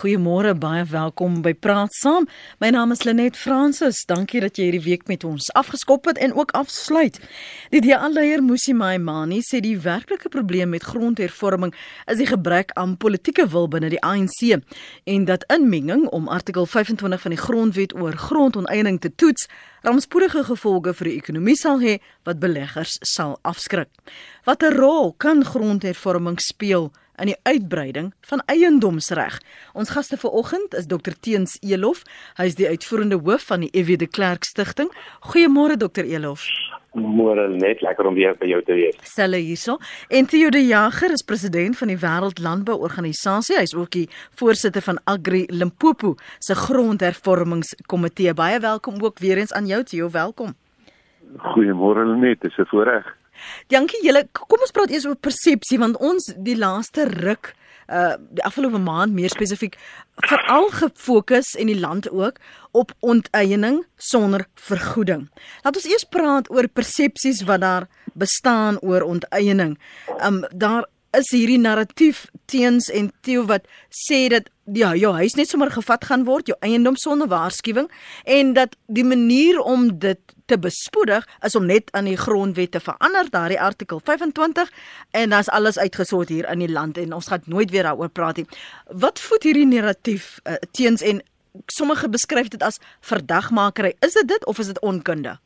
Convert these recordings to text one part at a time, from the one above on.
Goeiemôre, baie welkom by Praat Saam. My naam is Lenet Fransis. Dankie dat jy hierdie week met ons afgeskop het en ook afsluit. Die DA-leier Musi Maimani sê die werklike probleem met grondhervorming is die gebrek aan politieke wil binne die ANC en dat inmenging om artikel 25 van die grondwet oor grondonteiening te toets rampspoedige gevolge vir die ekonomie sal hê wat beleggers sal afskrik. Watter rol kan grondhervorming speel in die uitbreiding van eiendomsreg. Ons gaste vanoggend is Dr Teens Elof. Hy is die uitvoerende hoof van die EW de Klerk Stichting. Goeiemôre Dr Elof. Môre net lekker om weer by jou te wees. Selle hierso. En Theo de Jager is president van die Wêreld Landbou Organisasie. Hy is ook die voorsitter van Agri Limpopo se grondhervormingskomitee. Baie welkom ook weer eens aan jou Theo. Welkom. Goeiemôre net. Dis 'n voorreg. Dankie julle. Kom ons praat eers oor persepsie want ons die laaste ruk uh die afgelope maand meer spesifiek veral gefokus en die land ook op onteiening sonder vergoeding. Laat ons eers praat oor persepsies wat daar bestaan oor onteiening. Um daar is hierdie narratief teens en teo wat sê dat ja, jou huis net sommer gevat gaan word, jou eiendom sonder waarskuwing en dat die manier om dit te bespoedig is om net aan die grondwet te verander, daardie artikel 25 en dan's alles uitgesort hier in die land en ons gaan nooit weer daaroor praat nie. Wat voed hierdie narratief uh, teens en sommige beskryf dit as verdagmakery. Is dit dit of is dit onkunde?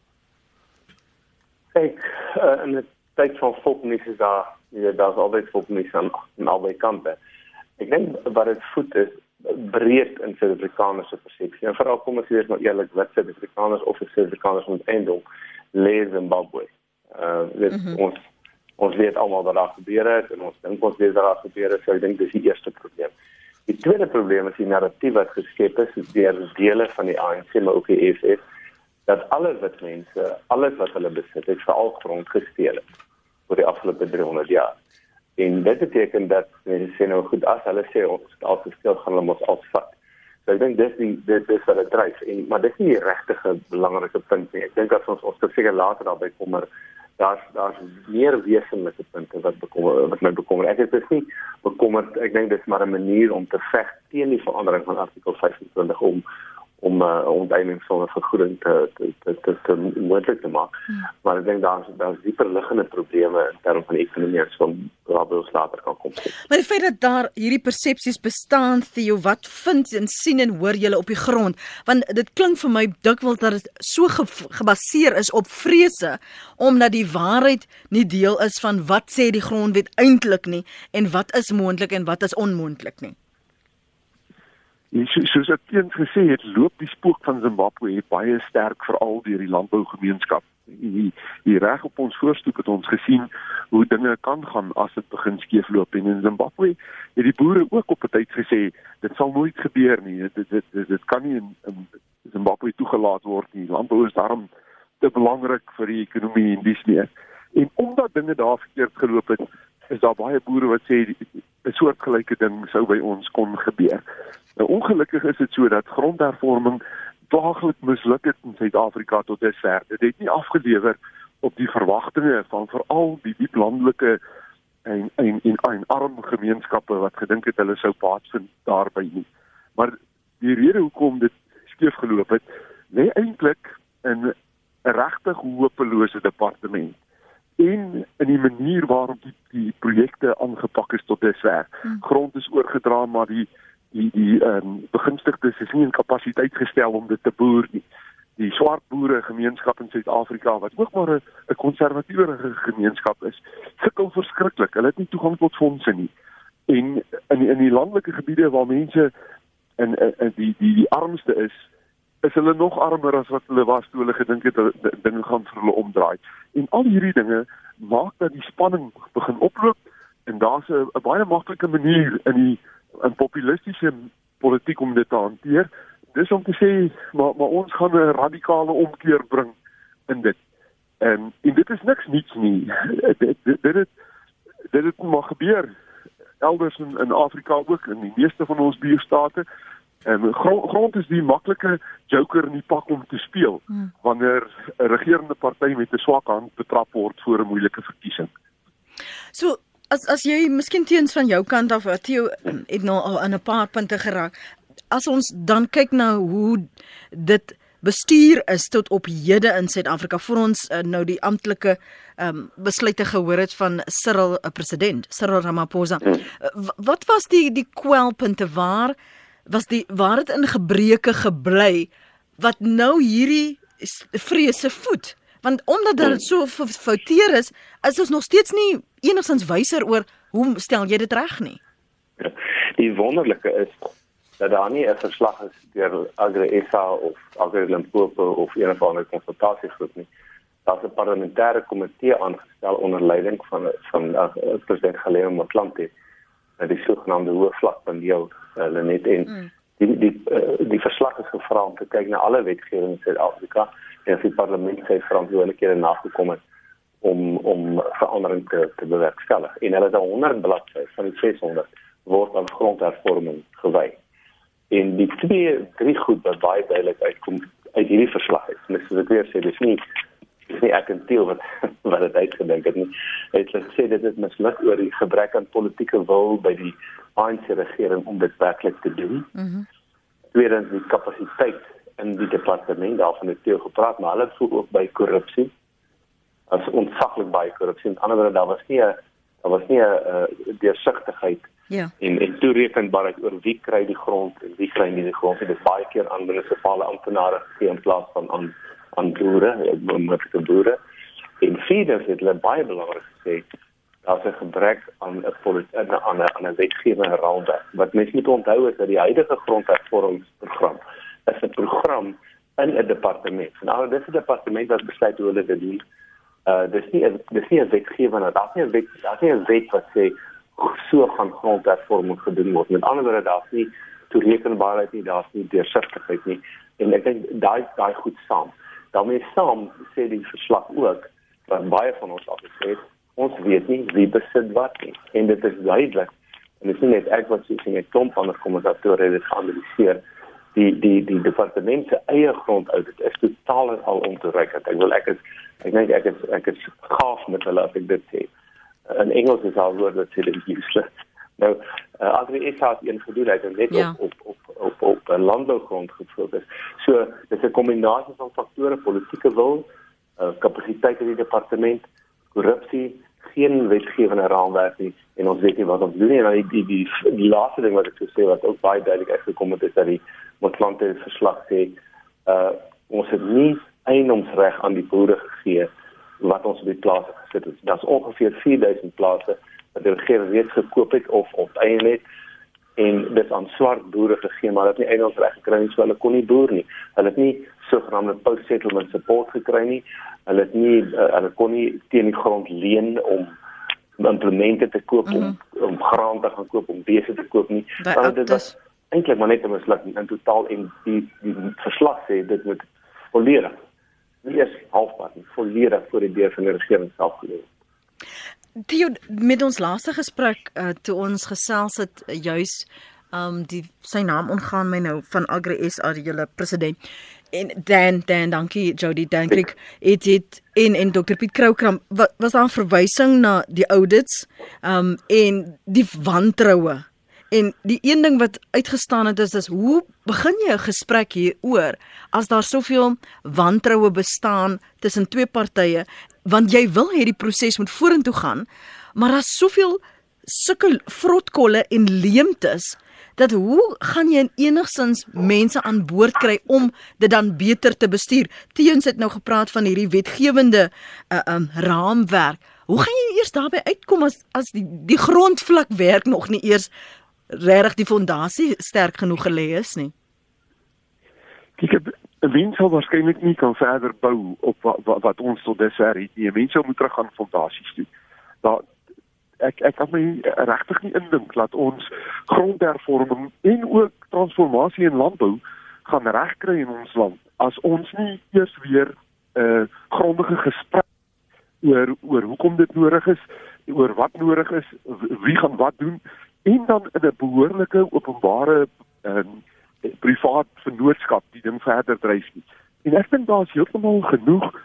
Kyk, uh, in 'n tyd van volknuus is daar ja, daar's altyd volknuus aan, aan albei kante. Ek dink wat dit voed is breed in Suid-Afrikaners se persepsie. En veral kom ons wees nou eerlik, wat Suid-Afrikaners of Suid-Afrikaners moet eindel lees Zimbabwe. Uh dit mm -hmm. ons ons weet almal wat daar gebeur het en ons dink ons weet wat daar gebeur het, so ek dink dis die eerste probleem. Die tweede probleem is die narratief wat geskep is deur dele van die ANC maar ook die EFF dat alle wit mense, alles wat hulle besit, het veral grond gesteel het vir die afgelope 300 jaar. En dit beteken dat mense sê nou goed as hulle sê ons het al gesteel gaan hulle ons afvat. So ek dink dis die dit is wat dit dryf en maar dis nie die regte belangrike punt nie. Ek dink as ons ons seker later daarby kom maar daar's daar's meer wesenlike punte wat bekommer wat my bekommer. Ek is nie bekommerd. Ek dink dis maar 'n manier om te veg teen die verandering van artikel 25 om om uh, onteiening sonder vergoeding te te te, te, te moontlik te maak. Hmm. Maar ek dink daar's daar's dieper liggende probleme in terme van ekonomie van waar ons later kan kom. Maar die feit dat daar hierdie persepsies bestaan, Theo, wat vind en sien en hoor julle op die grond? Want dit klink vir my dikwels dat dit so ge gebaseer is op vrese omdat die waarheid nie deel is van wat sê die grondwet eintlik nie en wat is moontlik en wat is onmoontlik nie. En so, soos ek teens gesê het, loop die spook van Zimbabwe baie sterk veral deur die landbougemeenskap. Die, die reg op ons voorstoep het ons gesien hoe dinge kan gaan as dit begin skeefloop en in Zimbabwe het die boere ook op 'n tyd gesê dit sal nooit gebeur nie. Dit dit dit, dit kan nie in, in Zimbabwe toegelaat word nie. Landbou is daarom te belangrik vir die ekonomie en dis meer. En omdat dinge daar verkeerd geloop het, is daar baie boere wat sê 'n soortgelyke ding sou by ons kon gebeur. Nou ongelukkig is dit so dat grondhervorming daagliks misluk het in Suid-Afrika tot dusver. Dit het nie afgelewer op die verwagtinge van veral die diep landelike en en en, en arm gemeenskappe wat gedink het hulle sou plaatsvind daarby nie. Maar die rede hoekom dit skeef geloop het, lê eintlik in 'n regtig hopelose departement en in die manier waarop die die projekte aangepak is tot dusver. Hmm. Grond is oorgedra maar die die die ehm um, begunstigdes is nie in kapasiteit gestel om dit te boer nie. Die swart boere gemeenskap in Suid-Afrika wat ook maar 'n konservatiewe gemeenskap is, sukkel verskriklik. Hulle het nie toegang tot fondse nie. En in in die landelike gebiede waar mense in, in, in die die die armste is, is hulle nog armer as wat hulle was toe hulle gedink het dinge gaan vir hulle omdraai. En al hierdie dinge maak dat die spanning begin oploop en daar's 'n baie maklike manier in die 'n populistiese politiek om dit te hanteer. Dis om te sê maar maar ons gaan 'n radikale omkeer bring in dit. En en dit is niks niets nie. dit dit dit dit het maar gebeur elders in in Afrika ook in die meeste van ons buurstate. En grond, grond is die maklike joker in die pak om te speel hmm. wanneer 'n regerende party met 'n swak hand betrap word voor 'n moeilike verkiesing. So as as jy miskien teens van jou kant af Theo het nou al aan 'n paar punte geraak. As ons dan kyk na hoe dit bestuur is tot op hede in Suid-Afrika vir ons uh, nou die amptelike um, besluite gehoor het van Cyril uh, president Cyril Ramaphosa. Uh, wat was die die kwelpunte waar was die waar dit in gebreke gebly wat nou hierdie vrese voet? Want omdat dit so fouteer is, is ons nog steeds nie enigstens wyser oor hoe stel jy dit reg nie. Die wonderlike is dat daar nie 'n verslag is deur Agri SA of Agri Limpopo of enige ander konsultasiegroep nie. Daar's 'n parlementêre komitee aangestel onder leiding van van uh, president Galeo Motlanthe met die sogenaamde hoofvlakpaneel hulle net in mm. die die uh, die verslag is gevra om te kyk na alle wetgewing in Suid-Afrika en die parlement sê verantwoordelikhede nagekom het om om verandering te, te bewerkstellig en hulle het 100 bladsye van die 600 word aan grondhervorming gewy en die twee drie goed wat baie duidelik uitkom uit hierdie verslag is. Mis ek weer sê dis nie dis nie ek en Theo wat wat dit uitgedink het nie. Het hulle sê dit is misluk oor die gebrek aan politieke wil by die ANC regering om dit werklik te doen. Mhm. Mm Tweedens die kapasiteit in die departement daarvan het Theo gepraat, maar hulle voel ook by korrupsie. As ontsaglik baie korrupsie. Aan die ander kant daar was nie daar was nie 'n uh, deursigtigheid Ja. En en toerekenbaarheid oor wie kry die grond en wie kry nie die grond. Dit is baie keer aan munisipale amptenare gegee in plaas van aan aan boere, met die boere. En vierde het hulle baie belangrik gesê daar's 'n gebrek aan 'n politieke aan 'n aan 'n wetgewende raamwerk. Wat mense moet onthou is dat die huidige grondhervormingsprogram is 'n program in 'n departement. Nou dis 'n departement wat besluit hoe hulle dit doen. Uh dis nie dis nie 'n wetgewende, daar's nie 'n wet, daar's nie 'n wet wat sê so gaan grondhervorming gedoen word. Met ander woorde, daar's nie toerekenbaarheid nie, daar's nie deursigtigheid nie. En ek dink daai daai goed saam. daarmee saam sê die verslag ook dat baie van ons al gesê ons weet nie wie besit wat nie. En dit is duidelik. En dit is nie net ek wat sê nie, klomp ander kommentatore het dit geanaliseer. Die die die departement se eie grondaudit is totaal en al ontoereikend. Ek wil ek is ek dink ek is ek is gaaf met hulle as ek dit sê in Engels is al woord wat sê dit useless. Nou, uh, as jy is het een gedoen het en net ja. op op op op op 'n landbougrond gefokus. So, dis 'n kombinasie van faktore, politieke wil, uh, kapasiteit in die departement, korrupsie, geen wetgewende raamwerk nie en ons weet nie wat ons doen nie. En die die die, die laaste ding wat ek sou sê wat ook baie duidelik uitgekom het is dat die Motlanthe verslag sê, uh ons het nie eiendomsreg aan die boere gegee wat ons op die plase gesit het. Daar's ongeveer 4000 plase wat die regering reeds gekoop het of onteien het en dit aan swart boere gegee, maar hulle het nie eiendomsreg gekry nie, so hulle kon nie boer nie. Hulle het nie sogenaamde post-settlement support gekry nie. Hulle het nie uh, hulle kon nie teen die grond leen om implemente te koop mm -hmm. om mhm. om graan te gaan koop om beeste te koop nie. Want dit was eintlik maar net 'n mislukking in totaal en die die verslag sê dit moet volledig nie eens halfpad nie, volledig voor die deur van die regering self gelê. Die met ons laaste gesprek uh, toe ons gesels het uh, juis um die sy naam ongaan my nou van Agri SA die julle president en dan dan dankie Jody. Danklik het dit in en Dr Piet Kroukram was daar 'n verwysing na die audits? Um en die wantroue. En die een ding wat uitgestaan het is is hoe begin jy 'n gesprek hieroor as daar soveel wantroue bestaan tussen twee partye? Want jy wil hê die proses moet vorentoe gaan maar daar's soveel sulke vrotkolle en leemtes dat hoe gaan jy enigsins mense aan boord kry om dit dan beter te bestuur? Teens het nou gepraat van hierdie wetgewende uh, um raamwerk. Hoe gaan jy eers daarbey uitkom as as die die grondvlak werk nog nie eers regtig die fondasie sterk genoeg gelê is nie. Kyk, 'n mens sal waarskynlik nie kan verder bou op wat, wat, wat ons tot dusver het nie. 'n Mens sou moet terug aan fondasies toe. Daar ek ek kan my regtig nie indink dat ons grondhervorming en ook transformasie in landbou gaan regkry in ons land as ons nie eers weer 'n uh, grondige gesprek oor oor hoekom dit nodig is, oor wat nodig is, wie gaan wat doen en dan 'n behoorlike openbare en uh, privaat vennootskap die ding verder dryf nie. En ek dink daar's heeltemal genoeg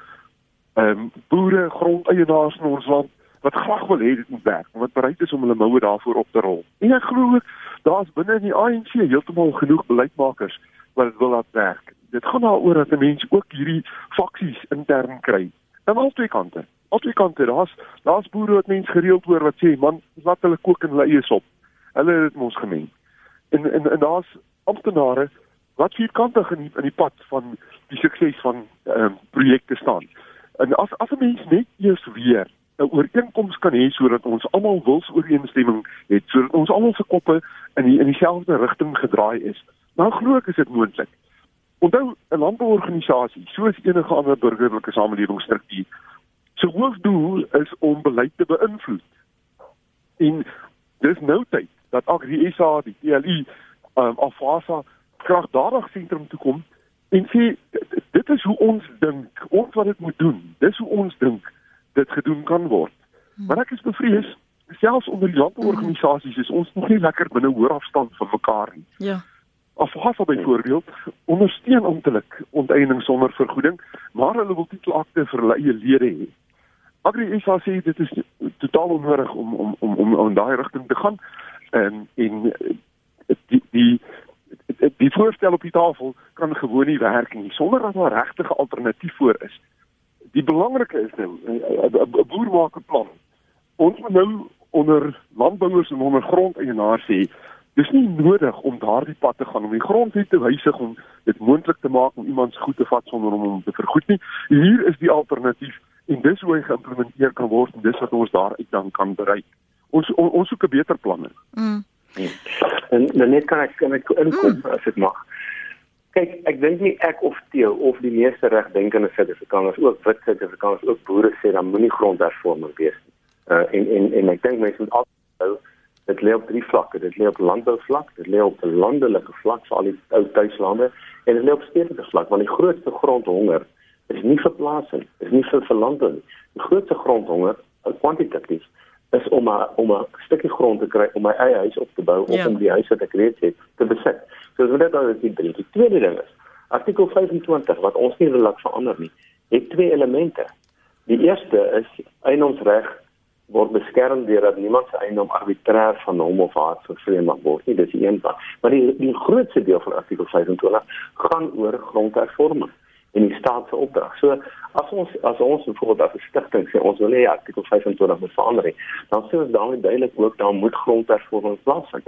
ehm um, boere, grondeienaars in ons land wat graag wil hê dit moet werk en wat bereid is om hulle moue daarvoor op te rol. En ek glo daar's binne in die ANC heeltemal genoeg beleidsmakers wat dit wil laat werk. Dit gaan daaroor dat 'n mens ook hierdie faksies intern kry. Aan al twee kante. Al twee kante. Daar's daar's boere wat mens gereeld hoor wat sê, "Man, laat hulle kook en hulle eie sop." Hulle het mos gemeng. En en, en daar's amptenare wat vierkantig in in die pad van die sukses van ehm um, projekte staan. En as as 'n mens net eers weer 'n ooreenkoms kan hê sodat ons almal wilsooreenstemming het, sodat ons almal se koppe in die in dieselfde rigting gedraai is. Nou glo ek is dit moontlik. Onthou 'n landbouorganisasie, soos enige ander burgerlike samelewingsstruktuur, se hoofdoel is om beleid te beïnvloed. En dis nou tyd dat Agri SA, die TLU, um, Afasa kragdadig sentrum toe kom en sê dit is hoe ons dink, ons wat dit moet doen. Dis hoe ons dink dit gedoen kan word. Hmm. Maar ek is bevrees selfs onder die landbouorganisasies is ons nog nie lekker binne hoër afstand van mekaar nie. Ja. Afhasa byvoorbeeld ondersteun amptelik onteiening sonder vergoeding, maar hulle wil titelakte vir hulle eie lede hê. Agri SA sê dit is totaal onnodig om om om om in daai rigting te gaan en en die die die voorstel op die tafel kan gewoon nie werk nie sonder dat daar regtig 'n alternatief voor is. Die belangrike is nou 'n boer maak 'n plan. Ons moet nou onder landbouers en onder grondeienaars sê dis nie nodig om daardie pad te gaan om die grondwet te wysig om dit moontlik te maak om iemand se goed te vat sonder om hom te vergoed nie. Hier is die alternatief en dis hoe hy geïmplementeer kan word en dis wat ons daaruit dan kan bereik. Ons on, ons soek 'n beter plan. Mm. En dan net kan ek kan ek inkom mm. as dit mag. Kyk, ek dink nie ek of Theo of die meeste regdenkende Suid-Afrikaners ook wit Suid-Afrikaners ook boere sê dan moenie grondhervorming wees nie. Uh en en en ek dink mense moet altyd dit lê op drie vlakke. Dit lê op landbouvlak, dit lê op landelike vlak vir al die ou tuislande en dit lê op stedelike vlak want die grootste grondhonger is nie vir plasing, is nie vir verlanding. Die grootste grondhonger, kwantitatief, is om 'n om 'n stukkie grond te kry om my eie huis op te bou of ja. om die huis wat ek reeds het te besit. So dit dan die drie, die tweede ding is, artikel 25 wat ons nie wil laat verander nie, het twee elemente. Die eerste is eienoomsreg word beskerm deurdat niemand se eiendom arbitrêr van hom of haar vervreem mag word nie. Dis die een ding. Maar die die grootste deel van artikel 25 gaan oor grondhervorming en die staat se opdrag. So as ons as ons byvoorbeeld as 'n stigting sê ons wil hê artikel 25 moet verander, dan sê ons daarmee duidelik ook daar moet grondhervorming plaasvind.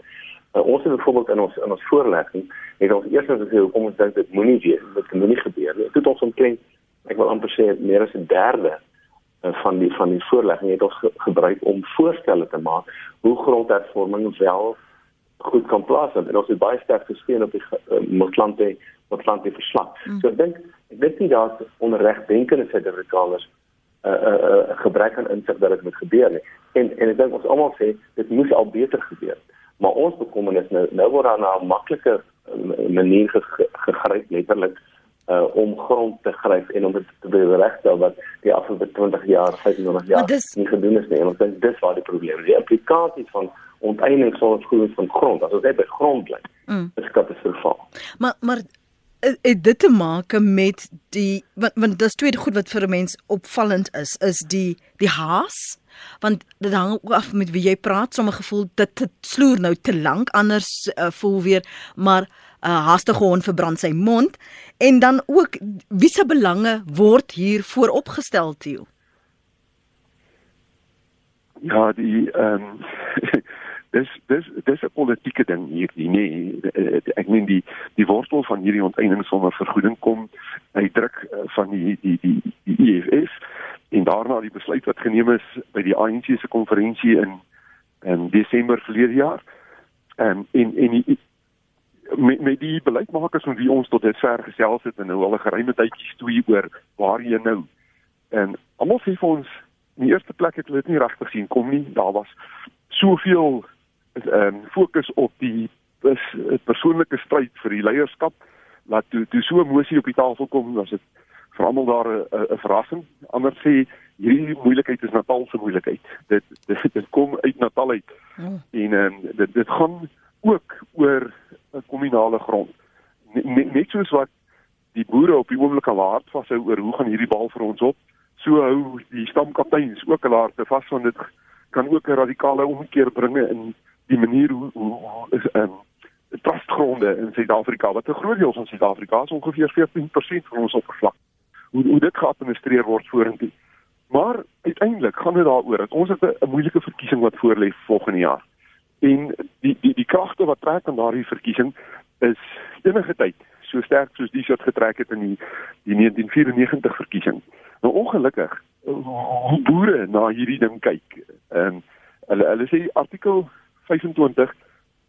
Uh, ons het byvoorbeeld in ons in ons voorlegging het ons eers gesê hoekom ons dink dit moenie wees, dit moenie gebeur nie. Dit het ons omtrent ek wil amper sê meer as 'n derde Eh, van die van die voorlegging het ons ge gebruik om voorstelle te maak hoe grondhervorming wel goed kan plaasvind en ons het baie sterk gesteun op die uh, Motlante Motlante verslag. Mm. So ek dink ek weet nie dat onregdenkende Suid-Afrikaners 'n uh, 'n uh, uh, gebrek aan insig dat dit moet gebeur nie. En en ek dink ons almal sê dit moes al beter gebeur. Maar ons bekommernis nou nou word daar na 'n maklike manier gegryp letterlik uh, om grond te gryp en om dit te beregstel wat die afgelope 20 jaar, 25 jaar dis, nie gedoen is nie. En ons dink dis waar die probleem is. Die implikasie van onteiening sonder vergoeding van grond, as ons net by grond bly, mm. is katastrofaal. Maar maar het dit te maak met die want, want dis twee goed wat vir 'n mens opvallend is is die die haas want dit hang af met wie jy praat. Sommige gevoel dit, dit sloer nou te lank anders uh, voel weer maar 'n uh, haastige hond verbrand sy mond. En dan ook wie se belange word hier vooropgestel Theo? Ja die ehm um, dis dis dis 'n politieke ding hierdie nee ek meen die die wortel van hierdie onteiening sonder vergoeding kom uit druk eh, van die die die die EFF en daarna die besluit wat geneem is by die ANC se konferensie in in Desember verlede jaar. Um, en en die met met die beleidsmakers met wie ons tot dusver gesels het en nou al 'n geruime tydjie stoei oor waar jy nou en almal sê vir ons in die eerste plek het hulle dit nie regtig sien kom nie. Daar was soveel 'n um, ehm, fokus op die 'n persoonlike stryd vir die leierskap. Laat toe toe so emosie op die tafel kom was dit vir almal daar 'n verrassing. Ander sê hierdie moeilikheid is Natal se moeilikheid. Dit dit, dit kom uit Natal uit. Oh. en um, dit dit gaan ook oor 'n kommunale grond. Net, net soos wat die boere op die oomblik al hard vashou oor hoe gaan hierdie bal vir ons op so hou die stamkapteins ook hulle te vas van dit kan ook 'n radikale omkeer bring in die manier hoe hoe, hoe is 'n um, trustgronde in Suid-Afrika wat 'n groot deel van Suid-Afrika is ongeveer 14% van ons oppervlak. Hoe hoe dit geadministreer word vorentoe. Maar uiteindelik gaan dit daaroor dat ons het 'n moeilike verkiesing wat voorlê volgende jaar. En die die die kragte wat trek aan daardie verkiesing is enige tyd so sterk soos die wat getrek het in die die 1994 verkiesing. Nou ongelukkig hoe boere na hierdie ding kyk. Ehm um, hulle hulle sê artikel 25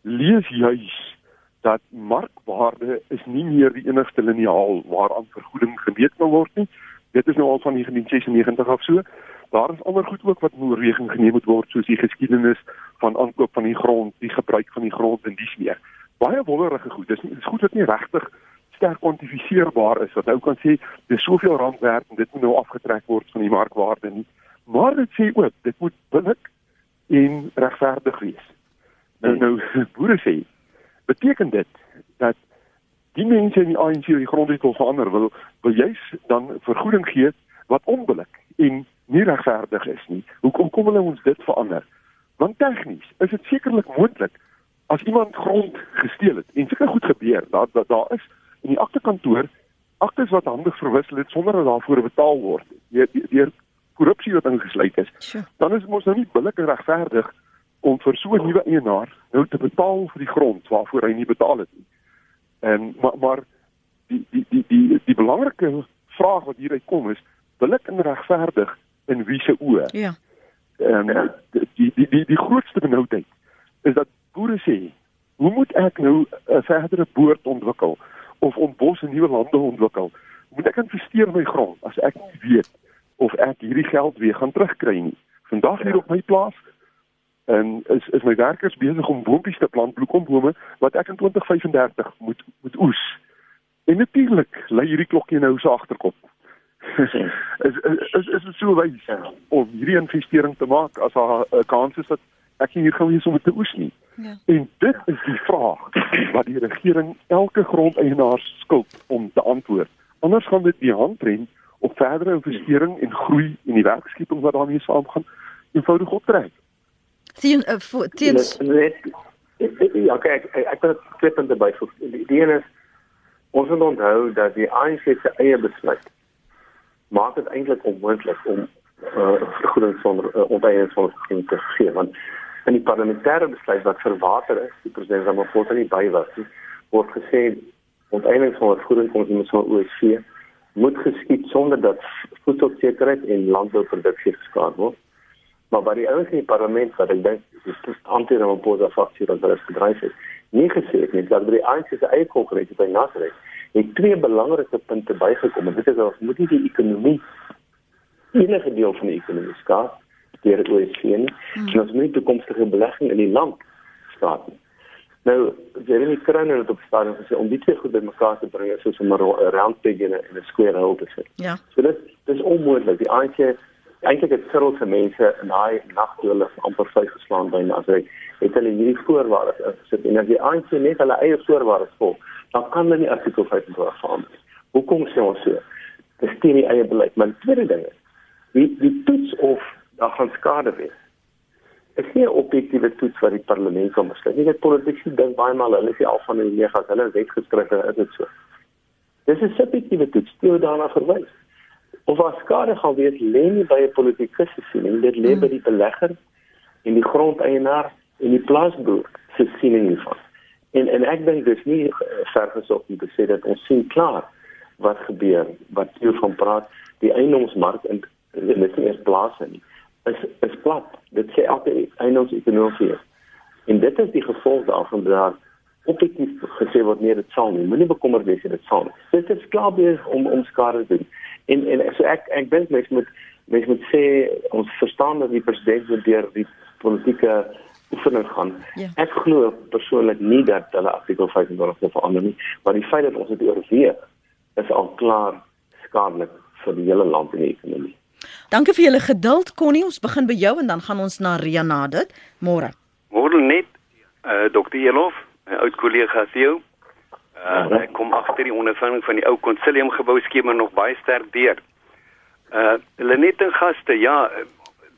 lees juis dat markwaarde is nie meer die enigste liniaal waaraan vergoeding gemeet kan word nie. Dit is nou al van 1996 af so. Daar is ander goed ook wat in oorweging geneem moet word soos die geskiedenis van aankoop van die grond, die gebruik van die grond en dies meer. Baie wonderlike goed. Dis dis goed wat nie regtig sterk kwantifiseerbaar is wat nou kan sê dis soveel rand werd en dit moet nou afgetrek word van die markwaarde nie. Maar dit sê ook dit moet billik en regverdig wees. Nou nou boere sê beteken dit dat die mense in die ANC die grondwet wil verander wil wil juis dan vergoeding gee wat onbillik en nie regverdig is nie. Hoekom kom hulle ons dit verander? Want tegnies is dit sekerlik moontlik as iemand grond gesteel het en seker goed gebeur dat daar, daar is in die aktekantoor aktes wat handig verwissel het sonder dat daarvoor betaal word deur deur korrupsie wat ingesluit is. Dan is mos nou nie billik en regverdig om vir so 'n nuwe eienaar nou te betaal vir die grond waarvoor hy nie betaal het nie. En maar maar die die die die die belangrike vraag wat hieruit kom is wil ek regverdig in wie se oë? Ja. En die die die die grootste benoudheid is dat boere sê, hoe moet ek nou 'n verdere boord ontwikkel of om bos en nuwe lande ontwikkel? Moet ek investeer in my grond as ek nie weet of ek hierdie geld weer gaan terugkry nie? Vandag hier op my plaas en is is my werkers besig om boontjies te plant bloekombome wat ek in 2035 moet moet oes. En natuurlik lê hierdie klokkie nou so agterkop. is is is dit so wys om hierdie investering te maak as daar 'n kans is dat ek hier gaan wees om dit te oes nie. Ja. En dit is die vraag wat die regering elke grondeienaar skuld om te antwoord. Anders gaan dit die handrem op verdere investering en groei en die werkskeping wat daarmee saamgaan eenvoudig optrek. Sien uh, teens Ja, kyk, ek ek wil twee punte byvoeg. Die, die een is ons moet onthou dat die ANC se eie besluit maak dit eintlik onmoontlik om uh, vergoeding sonder uh, sonder vergoeding te gee want in die parlementêre besluit wat verwater is, die president Ramaphosa nie by was word gesê onteiening sonder vergoeding kom ons moet OSC moet geskied sonder dat voedselsekerheid en landbouproduksie geskaad word maar by die ouens in die parlement wat ek dink antwoord op 'n posa faksie wat hulle gedryf het nie gesê het nie dat by die ANC se eie konkurrensie by Nasrek het twee belangrike punte bygekom en dit is dat moet nie die ekonomie enige deel van die ekonomie skaad deur die OEC nie. Hmm. en ons moet nie toekomstige belegging in die land skaad nie. Nou Jeremy Kroner het op stadium gesê om die twee goed bymekaar te bring is soos om 'n roundpeg in 'n square hole te sit. Ja. So dit dis onmoontlik. Die ANC eintlik het Cyril se mense in daai nag toe hulle amper vyf geslaan by Nasrek het hulle hierdie voorwaardes ingesit. En as die ANC net hulle eie voorwaardes volg dan kan hulle nie artikel 25 verander hoekom sê ons so? Dis teen die eie beleid. Maar die tweede ding is die die toets of daar gaan skade wees is nie 'n objektiewe toets wat die parlement kan besluit nie. Dit politici dink baie maal hulle is die alfa en omega as hulle wet geskryf het is dit so. Dis 'n subjektiewe toets toe daarna verwys of as skade gaan wees lê nie by 'n politikus se siening. Dit lê by die belegger en die grondeienaar en die plaasboer se siening hiervan. En en ek dink dis nie eh, vergesop om te sê dat ons sien klaar wat gebeur wat hier van praat. Die eiendomsmark en dit is nie eens plase nie is is plat. Dit sê elke eiendomsekonomie en dit is die gevolg daarvan dat objektief gesê word nee dit sal nie. Moenie bekommerd wees dit sal dit is klaar besig om om skade te doen en en so ek ek dink mense moet mense moet sê ons verstaan dat die president moet deur die politieke oefening gaan. Ja. Ek glo persoonlik nie dat hulle artikel 25 wil verander nie, maar die feit dat ons dit oorweeg is al klaar skadelik vir die hele land en die ekonomie. Dankie vir julle geduld Connie, ons begin by jou en dan gaan ons na Ria na dit. Môre. Môre net uh, Dr. Elof, my oud kollega Theo. Uh, ek kom agter die ondervinding van die ou konsilium gebou skema nog baie sterk deur. Uh Lenet en gaste, ja,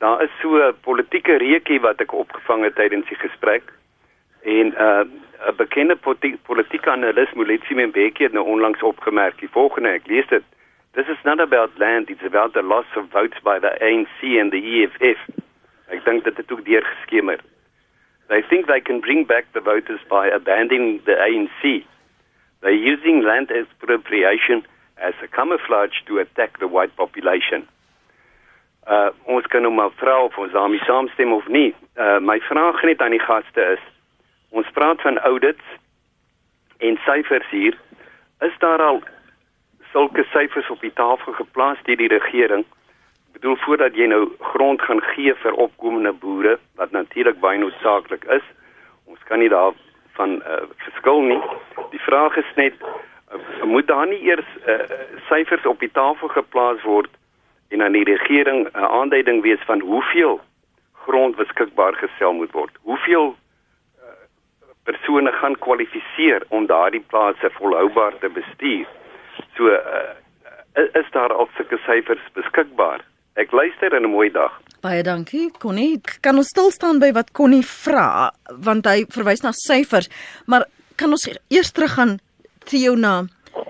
daar is so 'n politieke reekie wat ek opgevang het tydens die gesprek. En uh 'n bekende politieke analis, Moletsi Mbeki het nou onlangs opgemerk, die volgende, ek lees dit. This is not about land, it's about the loss of votes by the ANC and the EFF. Ek dink dit het ook deurgeskemer. They think they can bring back the voters by abandoning the ANC. They're using land expropriation as a camouflage to attack the white population. Uh ons kan nou maar vra of ons daarmee saamstem of nie. Uh my vraag net aan die gaste is: Ons praat van audits en syfers hier. Is daar al sulke syfers op die tafel geplaas deur die regering? Ek bedoel voordat jy nou grond gaan gee vir opkomende boere wat natuurlik baie noodsaaklik is. Ons kan nie daar van uh, verskil nie. Die vraag is net uh, moet daar nie eers uh, syfers op die tafel geplaas word en aan die regering 'n uh, aanduiding wees van hoeveel grond beskikbaar gestel moet word. Hoeveel uh, persone gaan kwalifiseer om daardie plase volhoubaar te bestuur? So uh, is daar al sulke syfers beskikbaar? Ek luister en 'n mooi dag. Baie dankie. Connie, kan ons stil staan by wat Connie vra want hy verwys na syfers, maar kan ons eers teruggaan Theo na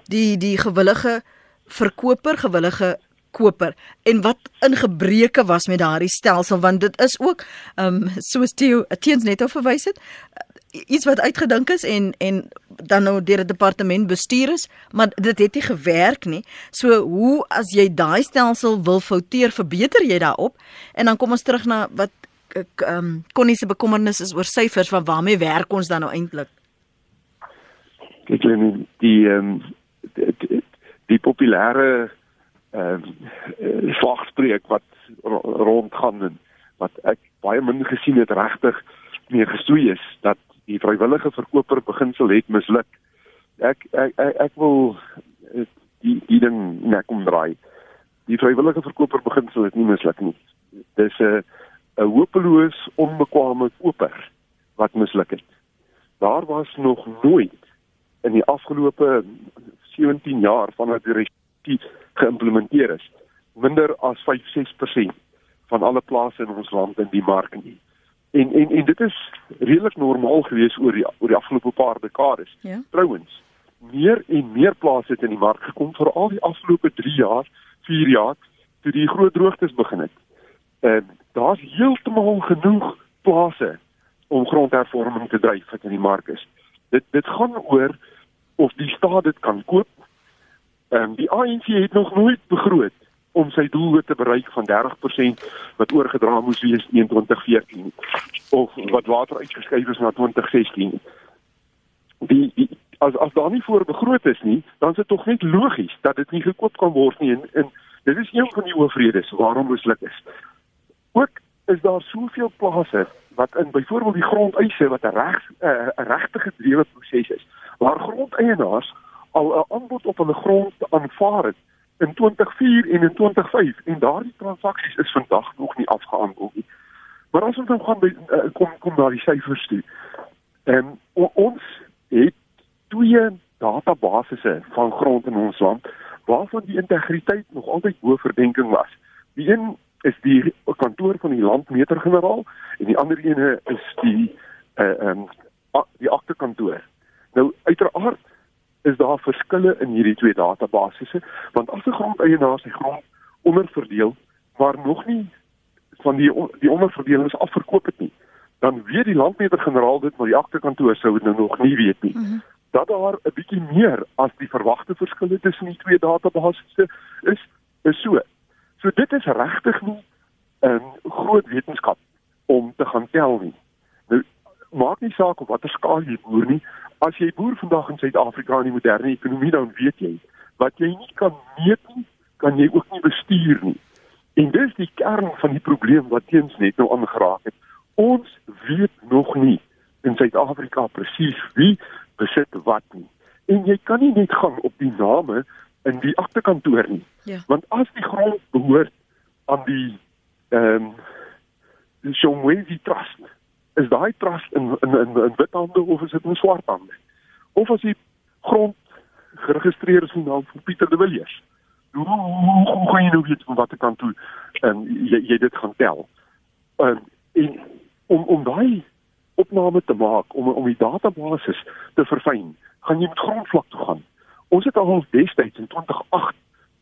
die die gewillige verkoper, gewillige koper en wat ingebreke was met daardie stelsel want dit is ook ehm um, soos Theo teens net verwys het iets wat uitgedink is en en dan nou deur die departement bestuur is maar dit het nie gewerk nie. So hoe as jy daai stelsel wil fouteer verbeter jy daarop. En dan kom ons terug na wat ek ehm um, Connie se bekommernis is oor syfers van waarmee werk ons dan nou eintlik kyk net die ehm um, die, die, die populêre ehm uh, slagspreuk wat rondgaan wat ek baie min gesien het regtig mee gestoei is dat die vrywillige verkoper beginsel het misluk. Ek ek ek, ek wil eh, die die ding net omdraai. Die vrywillige verkoper beginsel het nie misluk nie. Dis 'n 'n hopeloos onbekwame koper wat misluk het. Daar was nog nooit in die afgelope 17 jaar vanaf die regime geïmplementeer is. Minder as 5-6% van alle plase in ons land in die mark nie. En en en dit is redelik normaal gewees oor die oor die afgelope paar dekades. Ja. Trouwens, meer en meer plase het in die mark gekom vir al die afgelope 3 jaar, 4 jaar toe die groot droogtes begin het. En daar's heeltemal genoeg plase om grondhervorming te dryf wat in die mark is. Dit dit gaan oor of die staat dit kan koop Ehm um, die ANC het nog nooit begroot om sy doel te bereik van 30% wat oorgedra moes wees in 2014 of wat water uitgeskuif is na 2016. Die, die as as daar nie voor begroot is nie, dan is dit tog net logies dat dit nie gekoop kan word nie en, en dit is een van die oorvredes waarom moeslik is. Ook is daar soveel plase wat in byvoorbeeld die grondeise wat 'n reg 'n regte gedrewe proses is waar grondeienaars al 'n aanbod op hulle grond aanvaar het in 2004 en in 2005 en daardie transaksies is vandag nog nie afgehandel nie. Maar as ons nou gaan by, uh, kom kom na die syfers toe. En ons het twee databasisse van grond in ons land waarvan die integriteit nog altyd bo verdenking was. Die een is die kantoor van die landmeter-generaal en die ander een is die uh um die aktekantoor. Nou uiteraard is daar verskille in hierdie twee databasisse want as 'n grondeienaar sy grond onderverdeel waar nog nie van die die onderverdelings afverkoop het nie dan weet die landmeter-generaal dit maar die aktekantoor sou dit nou nog nie weet nie. Mm -hmm. dat daar 'n bietjie meer as die verwagte verskille tussen die twee databasisse is is so. So dit is regtig nie 'n groot wetenskap om te gaan tel nie maak nie saak op watter skaal jy boer nie as jy boer vandag in Suid-Afrika in die moderne ekonomie dan weet jy wat jy nie kan meet nie, kan jy ook nie bestuur nie. En dis die kern van die probleem wat teens net nou aangeraak het. Ons weet nog nie in Suid-Afrika presies wie besit wat nie. En jy kan nie net gaan op die name in die aktekantoor nie. Ja. Want as die grond behoort aan die ehm um, die Shomwezi Trust is daai trust in in in, in wit hande of is dit in swart hande? Of as die grond geregistreer is in naam van Pieter de Villiers? hoe hoe, hoe gaan jy nou weet van watter kant toe en jy jy dit gaan tel. En, en om om daai opname te maak om om die database te verfyn, gaan jy met grondvlak toe gaan. Ons het al destyds in 2008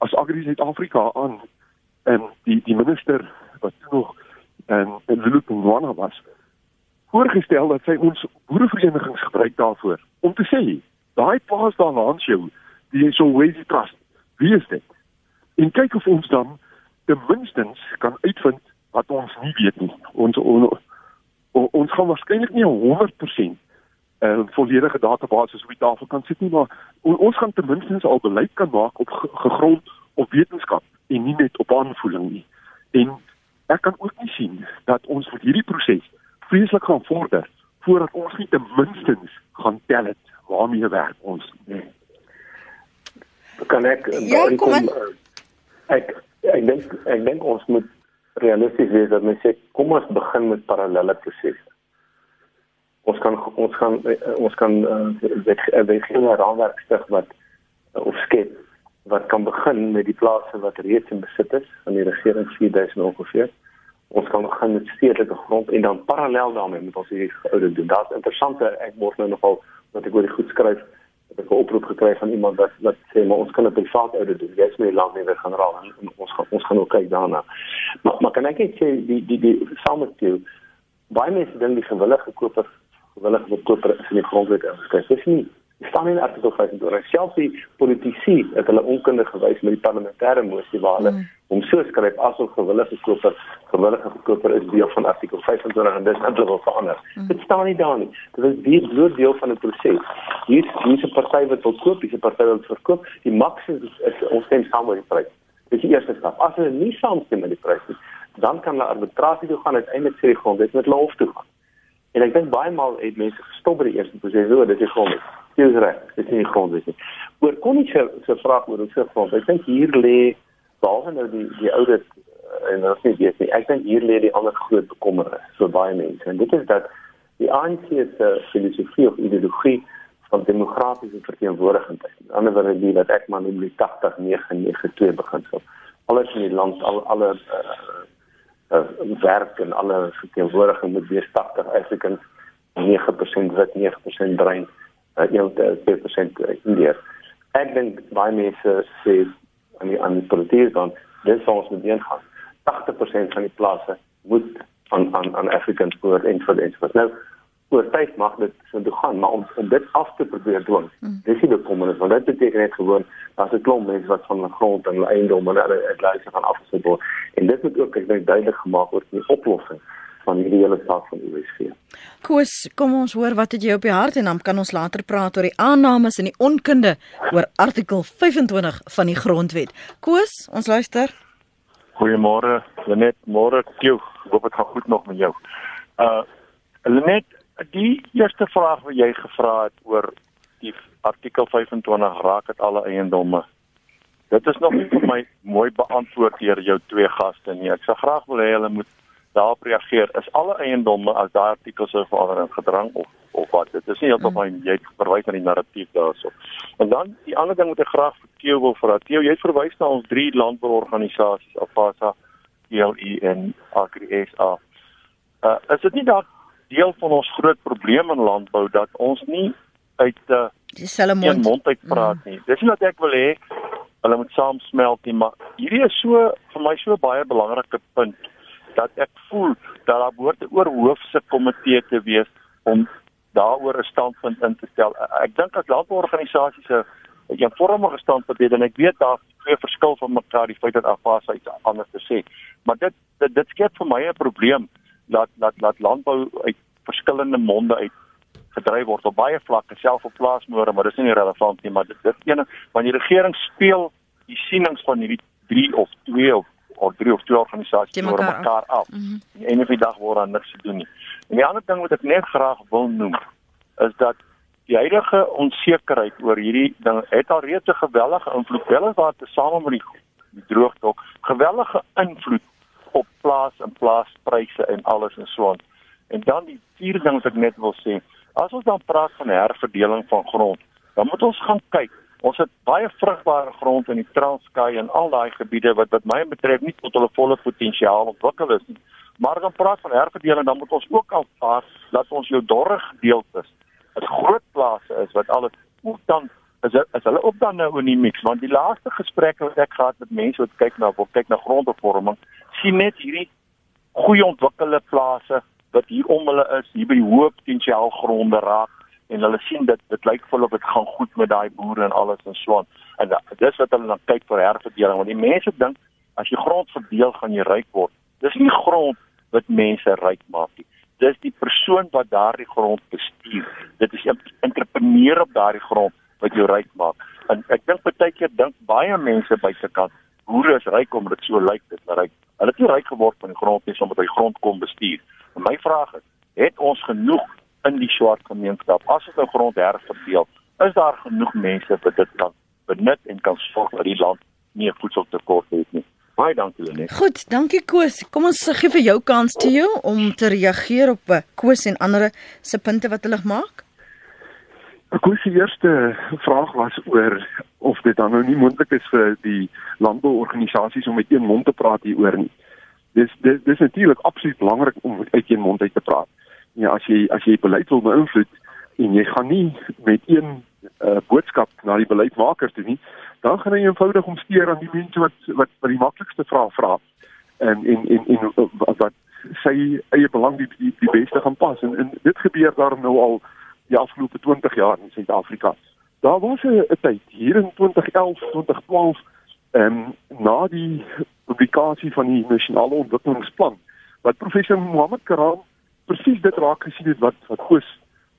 as Agri Suid-Afrika aan en die die minister wat toe nog en en Lulupungwana was voorgestel dat sy ons boereverenigings gebruik daarvoor. Om te sê daai plaas daar langs jou die is always trust wie is dit? En kyk of ons dan ten minste kan uitvind wat ons nie weet nie. Ons on, on, ons gaan waarskynlik nie 100% 'n uh, volledige database op die tafel kan sit nie maar on, ons gaan ten minste al beleid kan maak op gegrond op wetenskap en nie net op aanvoeling nie. En ek kan ook nie sien dat ons vir hierdie proses vreeslik gaan vorder voordat ons nie ten minste gaan tel het waarmee werk ons nie. Kan ek Ja, kom aan. Ek ek dink ek dink ons moet realisties wees dat mens sê kom ons begin met parallelle prosesse. Ons kan ons kan ons kan uh, weet geen raamwerk stig wat uh, of skep wat kan begin met die plase wat reeds in besit is van die regering 4000 ongeveer. Ons kan begin met stedelike grond en dan parallel daarmee moet ons hierdie oude doen. Daar's interessante ek word nou nogal wat ek oor die goed skryf het ek 'n oproep gekry van iemand wat wat sê maar ons kan 'n privaat oude doen. Jy's nie lank nie weer gaan raal en, en ons gaan ons gaan ook kyk daarna. Maar maar kan ek net sê die die die saam met jou baie mense dink die gewillige koper gewillige koper is in die grondwet ingeskryf. Dis nie staan in artikel 25. Selfs die politici het hulle onkundig gewys met die parlementêre mosie waar hulle mm. hom so skryf asof gewillige koper gewillige koper is deel van artikel 25 en dis eintlik wel verander. Mm. Dit staan nie daar nie. Dit is die bloot deel van 'n proses. Hier hier's 'n party wat wil koop, hier's 'n party wat verkoop. Die maksimum is, is ons stem saam met die prys. Dis die eerste stap. As hulle nie saamstem met die prys nie, dan kan hulle arbitrasie toe gaan uiteindelik sê die grondwet met hulle hof toe gaan. En ek dink baie maal het mense gestop by die eerste proses, o, dit is grondwet. Dit is reg, dit is nie grondwet nie. Oor kon nie se se vraag oor ons grond. Ek dink hier lê behalwe nou die die oude en dan sê jy sê ek dink hier lê die ander groot bekommernis vir baie mense. En dit is dat die ANC se filosofie of ideologie van demokratiese verteenwoordiging is. Aan die ander wyse die wat ek maar noem die 80 992 beginsel. Alles in die land al alle uh, uh, werk en alle verteenwoordiging moet wees 80 Africans 9% wit 9% bruin uh, 1% Indiër. Ek dink baie mense sê aan die aan die politiek dan dis ons moet ingaan. 80% van die plase moet aan aan aan Africans behoort en vir wat nou oor tyd mag dit so toe gaan maar om, om dit af te probeer doen. Mm. Dis nie bekommernis want dit beteken net gewoon dat 'n klomp mense wat van 'n grond en eiendom en hulle uitleise gaan afgesit word en dit moet ook ek dink duidelik gemaak word in die oplossing van hierdie hele saak van die WSG. Koos, kom ons hoor wat het jy op die hart en dan kan ons later praat oor die aannames en die onkunde oor artikel 25 van die grondwet. Koos, ons luister. Goeiemôre, Lenet, môre jou. Hoop dit gaan goed nog met jou. Uh Lenet, die eerste vraag wat jy gevra het oor die artikel 25 raak dit alle eiendomme. Dit is nog nie vir my mooi beantwoord deur jou twee gaste nie. Ek sou graag wil hê hulle moet daarop reageer is alle eiendomme as daai artikel sou verander in gedrang of of wat dit is nie heeltemal mm. jy verwys na die narratief daarso. En dan die ander ding wat ek graag vir Theo wil vra. Theo, jy verwys na ons drie landbouorganisasies, Afasa, ELE en Agri SA. Uh is dit nie dat deel van ons groot probleem in landbou dat ons nie uit uh, dieselfde mond, mond uit praat mm. nie. Dis nie wat ek wil hê hulle moet saamsmelt nie, maar hierdie is so vir my so baie belangrike punt dat ek voel dat daar behoort 'n oorhoofse komitee te wees om daaroor 'n standpunt in te stel. Ek dink dat landbouorganisasies 'n eenvormige standpunt het en ek weet daar twee verskil van mekaar die feit dat Afasa iets anders te sê. Maar dit dit, dit skep vir my 'n probleem dat dat dat landbou uit verskillende monde uit gedryf word op baie vlakke self op plaasmoere, maar dis nie relevant nie, maar dit dit ene wanneer die regering speel die sienings van hierdie 3 of 2 of of drie of twee organisasies oor mekaar af. Mm -hmm. Die ene van die dag word daar niks te doen nie. En die ander ding wat ek net graag wil noem is dat die huidige onsekerheid oor hierdie ding het al reeds 'n gewellige invloed wel wat te same met die, die droogte ook gewellige invloed op plaas en plaaspryse en alles en so aan. En dan die vierde ding wat ek net wil sê, as ons dan praat van herverdeling van grond, dan moet ons gaan kyk Ons het baie vrugbare grond in die Transkei en al daai gebiede wat wat my betref nie tot hulle volle potensiaal ontwikkel is nie. Maar dan praat van herverdeling dan moet ons ook aanvaar dat ons jou dorre gedeeltes, 'n groot plase is wat alles ook dan is is hulle ook dan nou in die mix want die laaste gesprekke wat ek gehad met mense wat kyk na wat kyk na grondbevorming sien net hierdie goeie ontwikkelde plase wat hier om hulle is hier by hoë potensiaal gronde raak en hulle sien dit dit lyk vol of dit gaan goed met daai boere en alles en so aan en dis wat hulle dan kyk vir herverdeling want die mense dink as jy grond verdeel gaan jy ryk word dis nie grond wat mense ryk maak nie dis die persoon wat daardie grond bestuur dit is 'n entrepreneur op daardie grond wat jou ryk maak. En ek dink baie keer dink baie mense buitekant boere is ryk omdat dit so lyk dit ryk. Hulle het nie ryk geword van die grond nie omdat hy grond kom bestuur. En my vraag is, het ons genoeg in die swart gemeenskap as ons nou grond herverdeel? Is daar genoeg mense wat dit kan benut en kan sorg dat die land nie 'n voedseltekort het nie? Baie dankie Lenet. Goed, dankie Koos. Kom ons gee vir jou kans te jou om te reageer op eh, Koos en ander se punte wat hulle maak. Wou se eerste vraag was oor of dit dan nou nie moontlik is vir die landbouorganisasies om met een mond te praat hieroor nie. Dis dis dis natuurlik absoluut belangrik om uit een mond uit te praat. Ja, as jy as jy beleid wil beïnvloed en jy gaan nie met een uh, boodskap na die beleidsmakers toe nie, dan gaan jy eenvoudig omsteer aan die mense wat wat wat die maklikste vrae vra en en en en wat sy eie belang die die, die beste gaan pas en, en dit gebeur daar nou al die afgelope 20 jaar in Suid-Afrika. Daar was 'n tyd hier in 2011, 2012 en ehm, na die publikasie van die nasionale ontwikkelingsplan wat professor Mohammed Karam presies dit raak gesien het wat wat Koos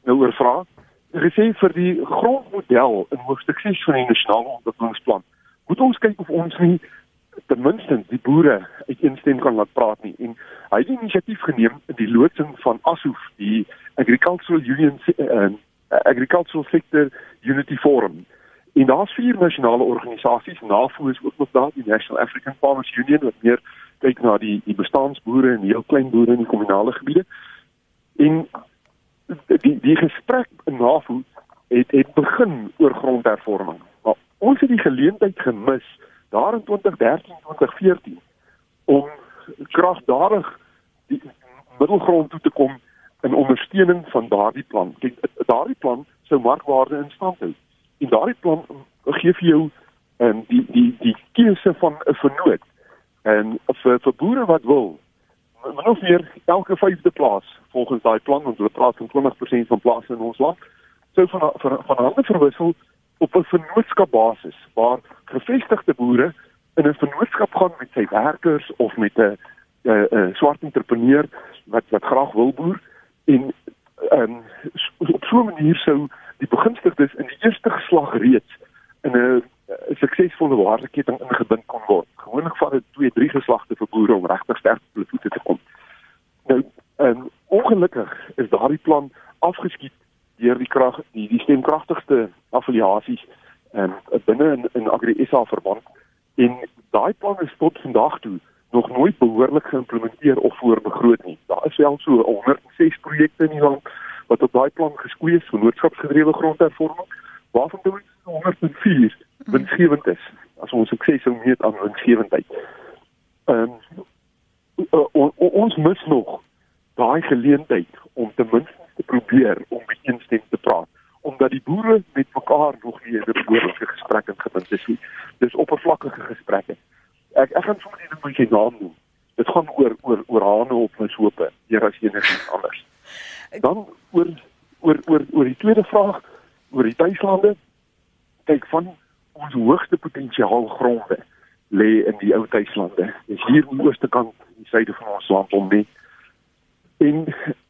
nou oor vra. Hy sê vir die grondmodel in hoofstuk 6 van die nasionale ontwikkelingsplan moet ons kyk of ons nie ten minste die boere uiteenstem kan laat praat nie. En hy het inisiatief geneem in die loodsing van ASOF die Agricultural Union uh, Agricultural Sector Unity Forum. En daar's vier nasionale organisasies navoes ook nog daar die National African Farmers Union wat meer kyk na die die bestaansboere en heel klein boere in die kommunale gebiede en die die gesprek in navoes het het begin oor grondhervorming maar ons het die geleentheid gemis daar in 2013 2014 om kragdadig die middelgrond toe te kom in ondersteuning van daardie plan. Kyk, daardie plan sou markwaarde in stand hou. En daardie plan gee vir jou en die die die keuse van 'n vernoot en vir vir boere wat wil min of meer elke vyfde plaas volgens daai plan want hulle praat van 20% van plase in ons land. Sou van van van hande verwissel op 'n vennootskap basis waar gevestigde boere in 'n vennootskap gaan met sy werkers of met 'n 'n swart entrepreneur wat wat graag wil boer. En um, op so 'n manier sou die begunstigdes in die eerste geslag reeds in 'n suksesvolle waardeketting ingebind kon word. Gewoonlik vat dit 2, 3 geslagte vir boere om regtig sterk op hulle voete te kom. Nou, um, ongelukkig is daardie plan afgeskiet deur die krag die die stemkragtigste affiliasies en um, binne in, in Agri SA verband en daai plan is tot vandag toe nog nooit behoorlik geïmplementeer of voorbegroot nie. Daar is wel so 106 projekte in die land wat op daai plan geskoei is vir noodskapsgedrewe grondhervorming waarvan dit 104 winsgewend is as ons sukses sou meet aan winsgewendheid. Ehm um, ons mis nog daai geleentheid om ten minste te probeer om met een stem te praat omdat die boere met mekaar nog nie 'n behoorlike gesprek in gevind het nie. Dis oppervlakkige gesprekke. Ek ek gaan sommer net met sy naam noem. Dit gaan oor oor oor hane op my sope, eer as enigiets anders. Dan oor oor oor oor die tweede vraag oor die tuislande. Kyk van ons hoogste potensiaal gronde lê in die ou tuislande. Dis hier aan die ooste kant, die suide van ons land om nie En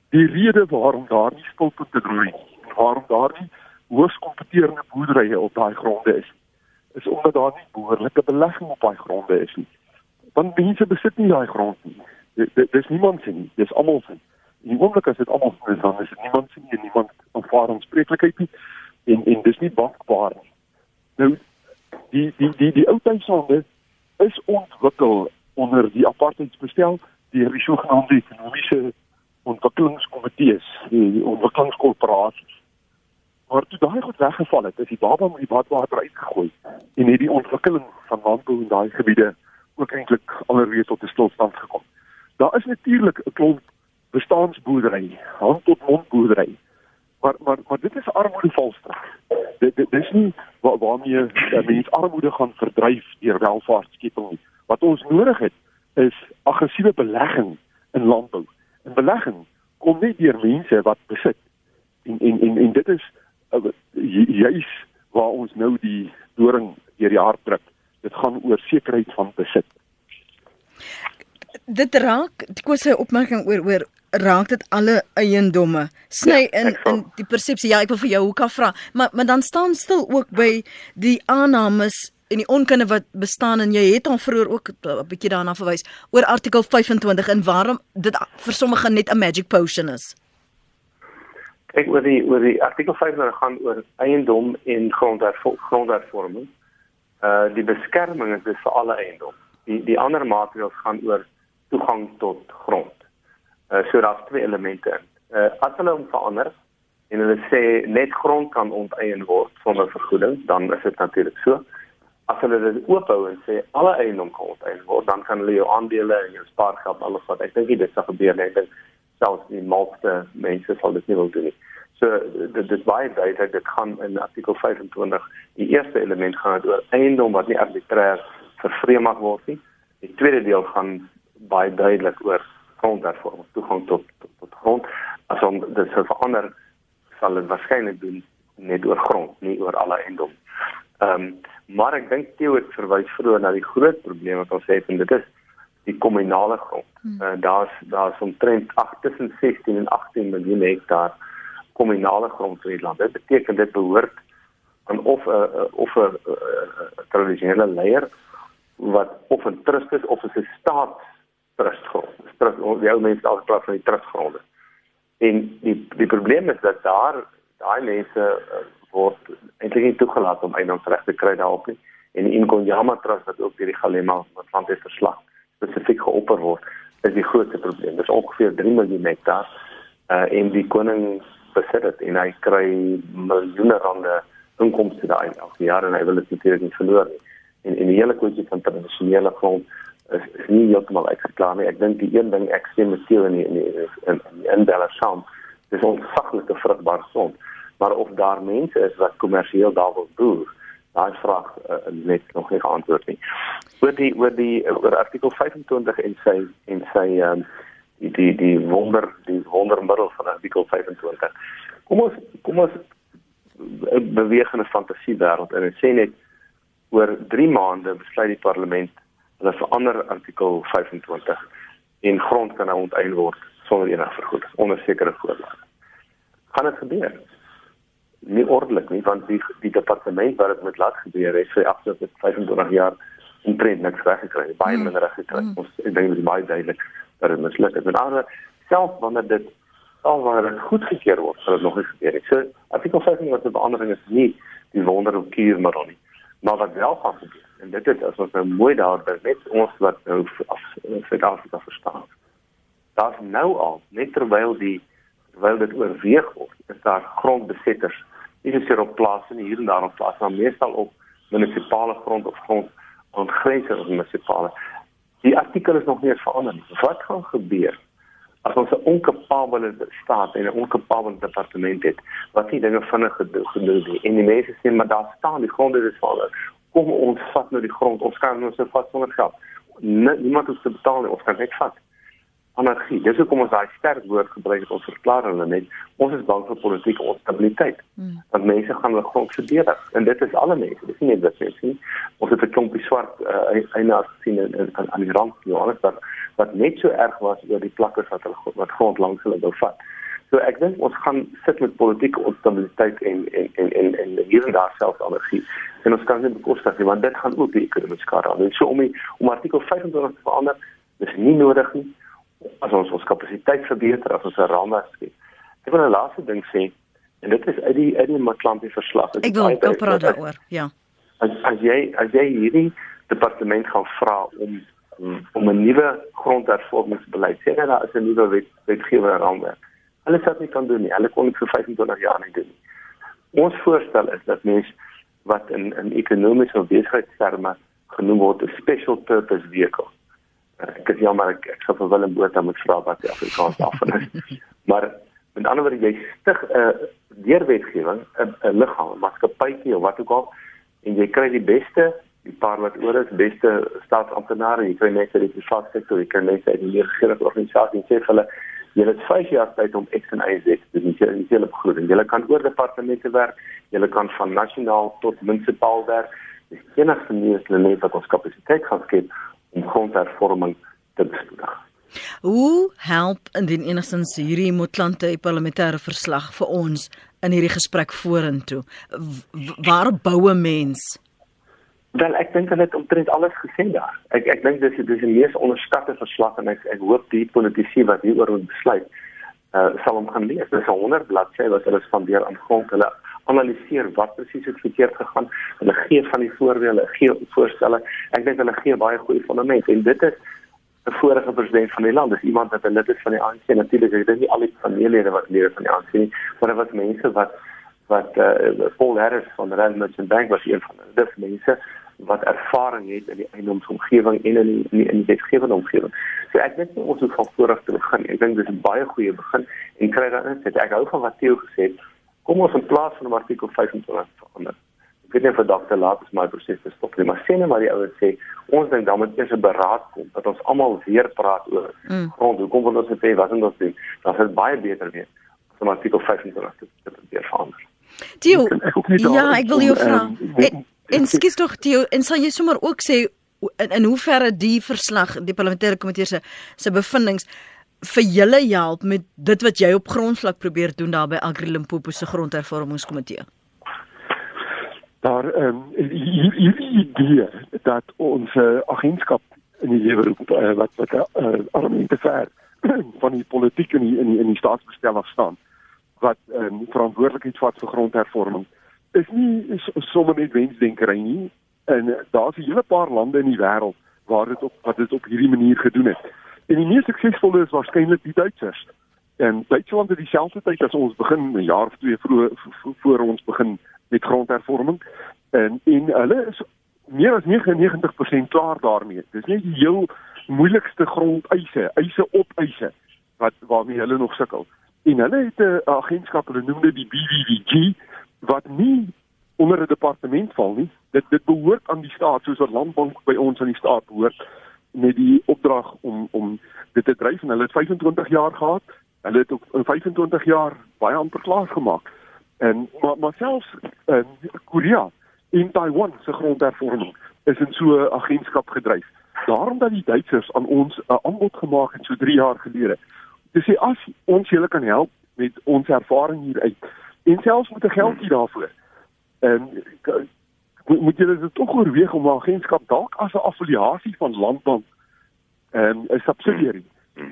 die rede waarom daar nie spulpunte groei en waarom daar nie hoogs kompeterende boerderye op daai gronde is, is omdat daar nie behoorlike belegging op daai gronde is nie. Want mense besit nie daai grond nie. Dis niemand se nie, dis almal se. En oomblik as dit almal se is, dan is dit niemand se nie niemand aanvaar aanspreeklikheid nie en en dis nie bankbaar nie. Nou die die die die ou tydsaande is ontwikkel onder die apartheidsbestel deur die sogenaamde ekonomiese ontwikkelingskomitees, die ontwikkelingskorporasies. Maar toe daai goed weggeval het, is die baba met die badwater uitgegooi en het die ontwikkeling van landbou in daai gebiede ook eintlik alreeds tot 'n stilstand gekom. Daar is natuurlik 'n klomp bestaansboerdery, hand tot mond boerdery. Maar maar maar dit is armoedevalstrak. Dit dit dis nie waar, waarmee mense armoede gaan verdryf deur welvaartskeping nie. Wat ons nodig het is aggressiewe belegging in landbou. En belegging kom net deur mense wat besit. En en en, en dit is uh, juis waar ons nou die doring deur die hart druk. Dit gaan oor sekerheid van besit. Dit raak, ek wou sê opmerking oor oor raak dit alle eiendomme. Sny ja, in in die persepsie. Ja, ek wil vir jou hoeka vra, maar maar dan staan stil ook by die aannames en die onkunde wat bestaan en jy het al vroeër ook 'n bietjie daarna verwys oor artikel 25 en waarom dit vir sommige net 'n magic potion is. Kyk oor die oor die artikel 25 gaan oor eiendom en grondhervorming. Uh die beskerming is vir alle eiendom. Die die ander maatreëls gaan oor toegang tot grond. Uh, so daar's twee elemente in. Uh as hulle hom verander en hulle sê net grond kan onteien word sonder vergoeding, dan is dit natuurlik so. As hulle dit oophou en sê alle eiendom kan onteien word, dan kan hulle jou aandele en jou spaargeld alles wat ek dink dit sal gebeur net dink selfs die meeste mense sal dit nie wil doen nie. So dit dit baie duidelik dit gaan in artikel 25 die eerste element gaan oor eiendom wat nie arbitrêr vervreem mag word nie. Die tweede deel gaan baie duidelik oor grondhervorming, toegang tot, tot tot grond. As om dit sou verander, sal dit waarskynlik doen net oor grond, nie oor alle eiendom. Ehm um, maar ek dink Theo het verwys vroeër na die groot probleem wat ons het en dit is die kommunale grond. Hmm. Uh, daar's daar's omtrent 8 tussen 16 en 18 miljoen hektaar kommunale grond in die land. Dit beteken dit behoort aan of 'n uh, of 'n uh, uh, tradisionele leier wat of 'n trust is of 'n staat trustgrond. Trust die ou mense al gepraat van die trustgronde. En die die probleem is dat daar daai mense uh, word eintlik nie toegelaat om eiendomsreg te kry daarop nie. En die Inkonyama Trust wat ook deur die Galema van dit verslag spesifiek geopper word, is die grootste probleem. Dit is ongeveer 3 miljoen hektaar uh, en die koning besit dit en hy kry miljoene rande inkomste daai elke jaar en hy wil dit natuurlik nie verloor nie. En en die hele kwessie van tradisionele grond is, is nie heeltemal uitgeklaar nie. Ek dink die een ding ek sê met jou in die, in die, in, in, in Belasam, dis ontsaglike vrugbare grond. Maar of daar mense is wat kommersieel daar wil boer, daai vraag uh, net nog nie geantwoord nie. Oor die oor die oor artikel 25 en sy en sy um, die die die wonder die wondermiddel van artikel 25. Kom ons kom ons beweeg in 'n fantasiewêreld en sê net oor 3 maande besluit die parlement hulle verander artikel 25 en grond kan nou onteien word sonder enige vergoeding onder sekere voorwaardes. Gaan dit gebeur? Nie ordelik nie want die die departement wat dit met laat gebeur het vir afgelope 25 jaar omtrent niks reggekry, baie mm. minder reggekry. Mm. Ons ek dink dit is baie duidelik dat dit misluk het. Met ander self wanneer dit al wanneer dit goedgekeur word, sal dit nog nie gebeur nie. So artikel 25 wat 'n verandering is nie die wonder op kuur maar nie. Maar wat wel gaan gebeur en dit is as ons nou mooi daarby net ons wat nou af Suid-Afrika verstaan. Daar's nou al net terwyl die terwyl dit oorweeg word, is daar grondbesetters nie net op plase nie hier en daar op plase, maar meestal op munisipale grond of grond aan grense van munisipale. Die artikel is nog nie verander nie. Wat gaan gebeur as ons 'n onkapabele staat en 'n onkapabele departement het wat nie dinge vinnig gedoen het en die mense sê maar daar staan die gronde is verander kom ons vat nou die grond, ons kan nou so vat sonder geld. Niemand hoef te betaal nie, ons kan net vat. Anargie. Dis hoekom ons daai sterk woord gebruik het ons verklaar hulle net. Ons is bang vir politieke onstabiliteit. Hmm. Want mense gaan hulle grond verdedig en dit is alle mense. Dis nie net dit mense nie. Ons het 'n klompie swart uh, eienaars gesien in, in, in aan die rand Johannesburg wat net so erg was oor die plakkers wat hulle wat grond langs hulle wou vat. So ek dink ons gaan sit met politieke onstabiliteit en en en en, en hier en daar selfs energie. En ons kan dit bekostig nie want dit gaan ook die ekonomiese skade aan. So om die, om artikel 25 te verander, is nie nodig nie. As ons ons kapasiteit verbeter, as ons 'n raamwerk skep. Ek wil 'n laaste ding sê en dit is uit die uit die Matlantie verslag. Ek wil ook praat daaroor. Ja. As as jy as jy hierdie departement gaan vra om om 'n nuwe grondhervormingsbeleid sê dat daar is 'n nuwe wet wetgewing raamwerk Hulle sê dit kan doen nie. Hulle kon dit vir 25 jaar nie doen nie. Ons voorstel is dat mense wat in in ekonomiese besigheidsterme genoem word 'n special purpose vehicle. Uh, ek is jammer ek, ek gaan vir Willem Botha moet vra wat die Afrikaans daarvan is. maar met ander woorde jy stig 'n uh, deurwetgewing 'n liggaam, 'n maatskappy of wat ook al en jy kry die beste die paar wat oor is beste staatsamptenare jy kry mense uit die private sektor jy kry mense uit die regering organisasie en sê vir hulle jy het 5 jaar tyd om X en Y te doen jy het hele begroting jy kan oor departemente werk jy kan van nasionaal tot munisipaal werk dis enigste is hulle net wat ons kapasiteit gaan skep om grondhervorming te bestuur Hoe help indien enigstens hierdie Motlante parlementêre verslag vir ons in hierdie gesprek vorentoe? Waar bou 'n mens? Wel ek dink hulle het omtrent alles gesê daar. Ek ek dink dis dis 'n mees onderskatte verslag en ek ek hoop die politici wat hieroor moet besluit uh sal hom gaan lees. Dis 'n 100 bladsy wat hulle spandeer aan grond hulle analiseer wat presies het verkeerd gegaan. Hulle gee van die voorbeelde, gee voorstelle. Ek dink hulle gee baie goeie fondamente en dit is 'n vorige president van die land. Dis iemand wat 'n lid is van die ANC. Natuurlik, ek dink nie al die familielede wat lede van die ANC nie, maar dit was mense wat wat uh Paul Harris van die Rand Merchant Bank was een van. Dis mense wat ervaring het in die eiendomsomgewing en in die in die, in die wetgewende omgewing. So ek dink ons moet van voor af te begin. Ek dink dis 'n baie goeie begin en kry dan net ek hou van wat Theo gesê het. Kom ons in plaas van artikel 25 verander. Ek weet nie of te laat is my proses te stop nie, maar sê net maar die ouens sê ons dink dan moet eers 'n beraad kom dat ons almal weer praat oor mm. grond. Hoe kom ons dit wat ons doen? Dan sal dit baie beter wees om artikel 25 te, te, te verander. Theo, ja, ek wil jou vra. Um, En skies tog Theo, en sal jy sommer ook sê in, in hoeverre die verslag, die parlementêre komitee se se bevindinge vir julle help met dit wat jy op grondvlak probeer doen daar by Agri Limpopo se grondhervormingskomitee? Daar ehm um, hierdie idee dat ons uh, agentskap in die lewe roep uh, wat wat uh, eh, arme te ver van die politiek in die, in die, in die staatsbestel af staan wat ehm um, verantwoordelikheid vat vir grondhervorming is nie sommer net wensdenkery nie. En daar's 'n hele paar lande in die wêreld waar dit op wat dit op hierdie manier gedoen het. En die mees suksesvolle is waarskynlik die Duitsers. En Duitsland het dieselfde tyd as ons begin 'n jaar of twee vroeg voor ons begin met grondhervorming. En en hulle is meer as 99% klaar daarmee. Dis nie die heel moeilikste grondeise, eise op eise wat waarmee hulle nog sukkel. En hulle het 'n agentskap, hulle noem dit die BWWG wat nie onder 'n departement val nie. Dit dit behoort aan die staat soos wat landbank by ons aan die staat behoort met die opdrag om om dit te dryf en hulle het 25 jaar gehad. Hulle het in 25 jaar baie amper klaar gemaak. En maar maar selfs in Korea en Taiwan se grondhervorming is in so 'n agentskap gedryf. Daarom dat die Duitsers aan ons 'n aanbod gemaak het so 3 jaar gelede. Dis sê as ons julle kan help met ons ervaring hier uit en selfs met 'n geldjie daarvoor. En moet, moet jy dit tog oorweeg om 'n agentskap dalk as 'n affiliasie van Landbank en 'n subsidiary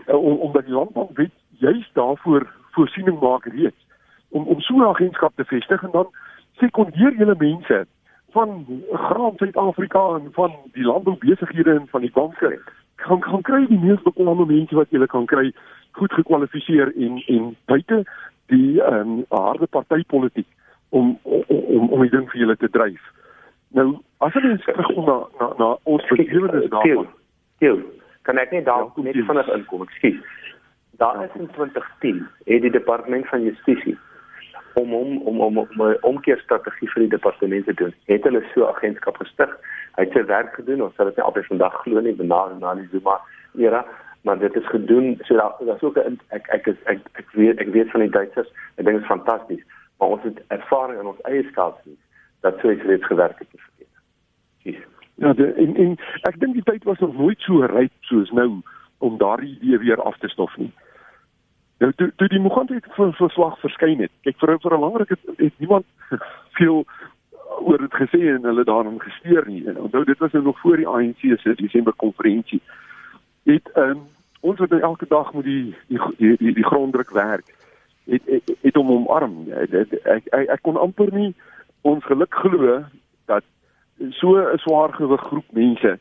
om omdat die Landbank weet juist daarvoor voorsiening maak reeds om om so 'n agentskap te vestig en dan sekondeer julle mense van Graan Suid-Afrika en van die landboubesighede en van die banke kan kan kry die mees bekwame mense wat jy kan kry goed gekwalifiseer en en buite die ehm um, harde partytetiek om om om die ding vir julle te dryf. Nou as jy mens terugkom na na na ons belewenis daarvan. Ja. Kan ek net daar ja, net vinnig inkom? Ekskuus. Daar is in 2010 het die departement van justisie om om om om om 'n omkeerstrategie vir die departement te doen. Het hulle so agentskap gestig. Hy het sy werk gedoen. Ons sal dit nie altyd vandag glo nie, benader na die Zuma era maar dit is gedoen so daar daar's ook 'n ek ek is ek ek weet ek weet van die Duitsers ek dink dit is fantasties maar ons het ervaring in ons eie skaatsdiens dat so iets reeds gewerk het verkeer. Sis. Ja, de, en, en ek dink die tyd was nog nooit so ryp soos nou om daardie idee weer af te stof nie. Nou toe toe die Mogante vir verslag verskyn het. Kyk vir vir 'n langerige het niemand veel oor dit gesê en hulle daarin gesteer nie. En onthou dit was nou nog voor die ANC se Desember konferensie het um, ons wat elke dag met die die die, die, die gronddruk werk. Het het, het hom omarm. Het, ek, ek ek kon amper nie ons geluk glo dat so 'n swaar gewig groep mense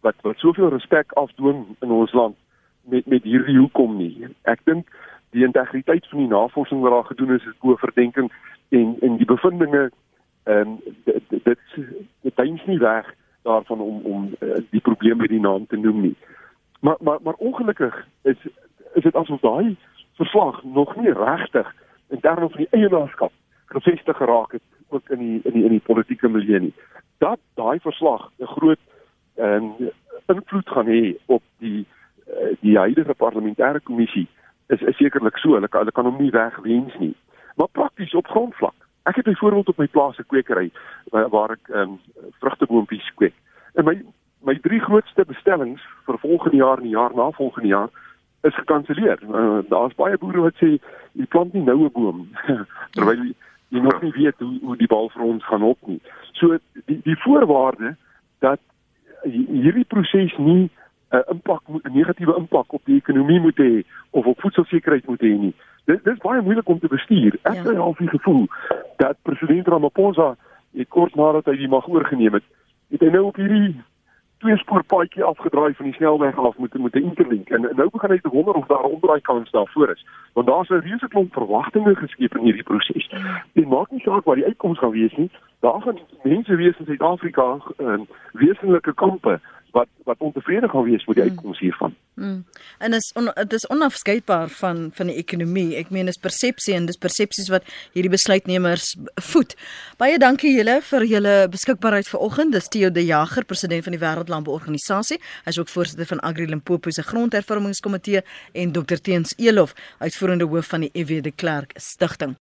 wat wat soveel respek afdwing in ons land met met hierdie hoekom nie. Ek dink die integriteit van die navorsing wat daar gedoen is is bo verdenking en en die bevindinge ehm um, dit dit dit duins nie weg daarvan om om uh, die probleem by die naam te noem nie. Maar maar maar ongelukkig is is dit asof daai verslag nog nie regtig in terme van die eienaarskap gevestig geraak het ook in die in die in die politieke milieu nie. Dat daai verslag 'n groot ehm um, invloed gaan hê op die uh, die huidige parlementêre kommissie is is sekerlik so. Hulle hulle kan hom nie wegwens nie. Maar prakties op grondvlak. Ek het byvoorbeeld op my plaas 'n kwekery waar, waar ek ehm um, vrugteboompies kweek. En my my drie grootste bestellings vir volgende jaar en die jaar na volgende jaar is gekanselleer. Uh, Daar's baie boere wat sê jy plant nie nou 'n boom terwyl jy, jy nog nie weet hoe hoe die bal vir ons gaan op nie. So die die voorwaarde dat hierdie proses nie 'n uh, impak 'n negatiewe impak op die ekonomie moet hê of op voedselsekerheid moet hê nie. Dit dis baie moeilik om te bestuur. Ek het ja. al die gevoel dat president Ramaphosa kort nadat hy die mag oorgeneem het, het hy nou op hierdie twee spoorpaadjie afgedraai van die snelweg af moet moet 'n interlink en nou begin hy te wonder of daar 'n omdraai kans daarvoor is want daar's 'n reuse klomp verwagtinge geskep in hierdie proses. Dit maak nie saak wat die uitkoms gaan wees nie. Daar gaan mense wees in Suid-Afrika in ehm, wesenlike kampe wat wat ontevrede gaan wees met die hmm. uitkoms hiervan. Mm. En is on, dit is onafskeidbaar van van die ekonomie. Ek meen dis persepsie en dis persepsies wat hierdie besluitnemers voed. Baie dankie julle vir julle beskikbaarheid vanoggend. Dis Theo De Jager, president van die Wêreldlandbouorganisasie. Hy is ook voorsitter van Agri Limpopo se grondhervormingskomitee en Dr Teens Elof, uitvoerende hoof van die EW de Klerk Stichting.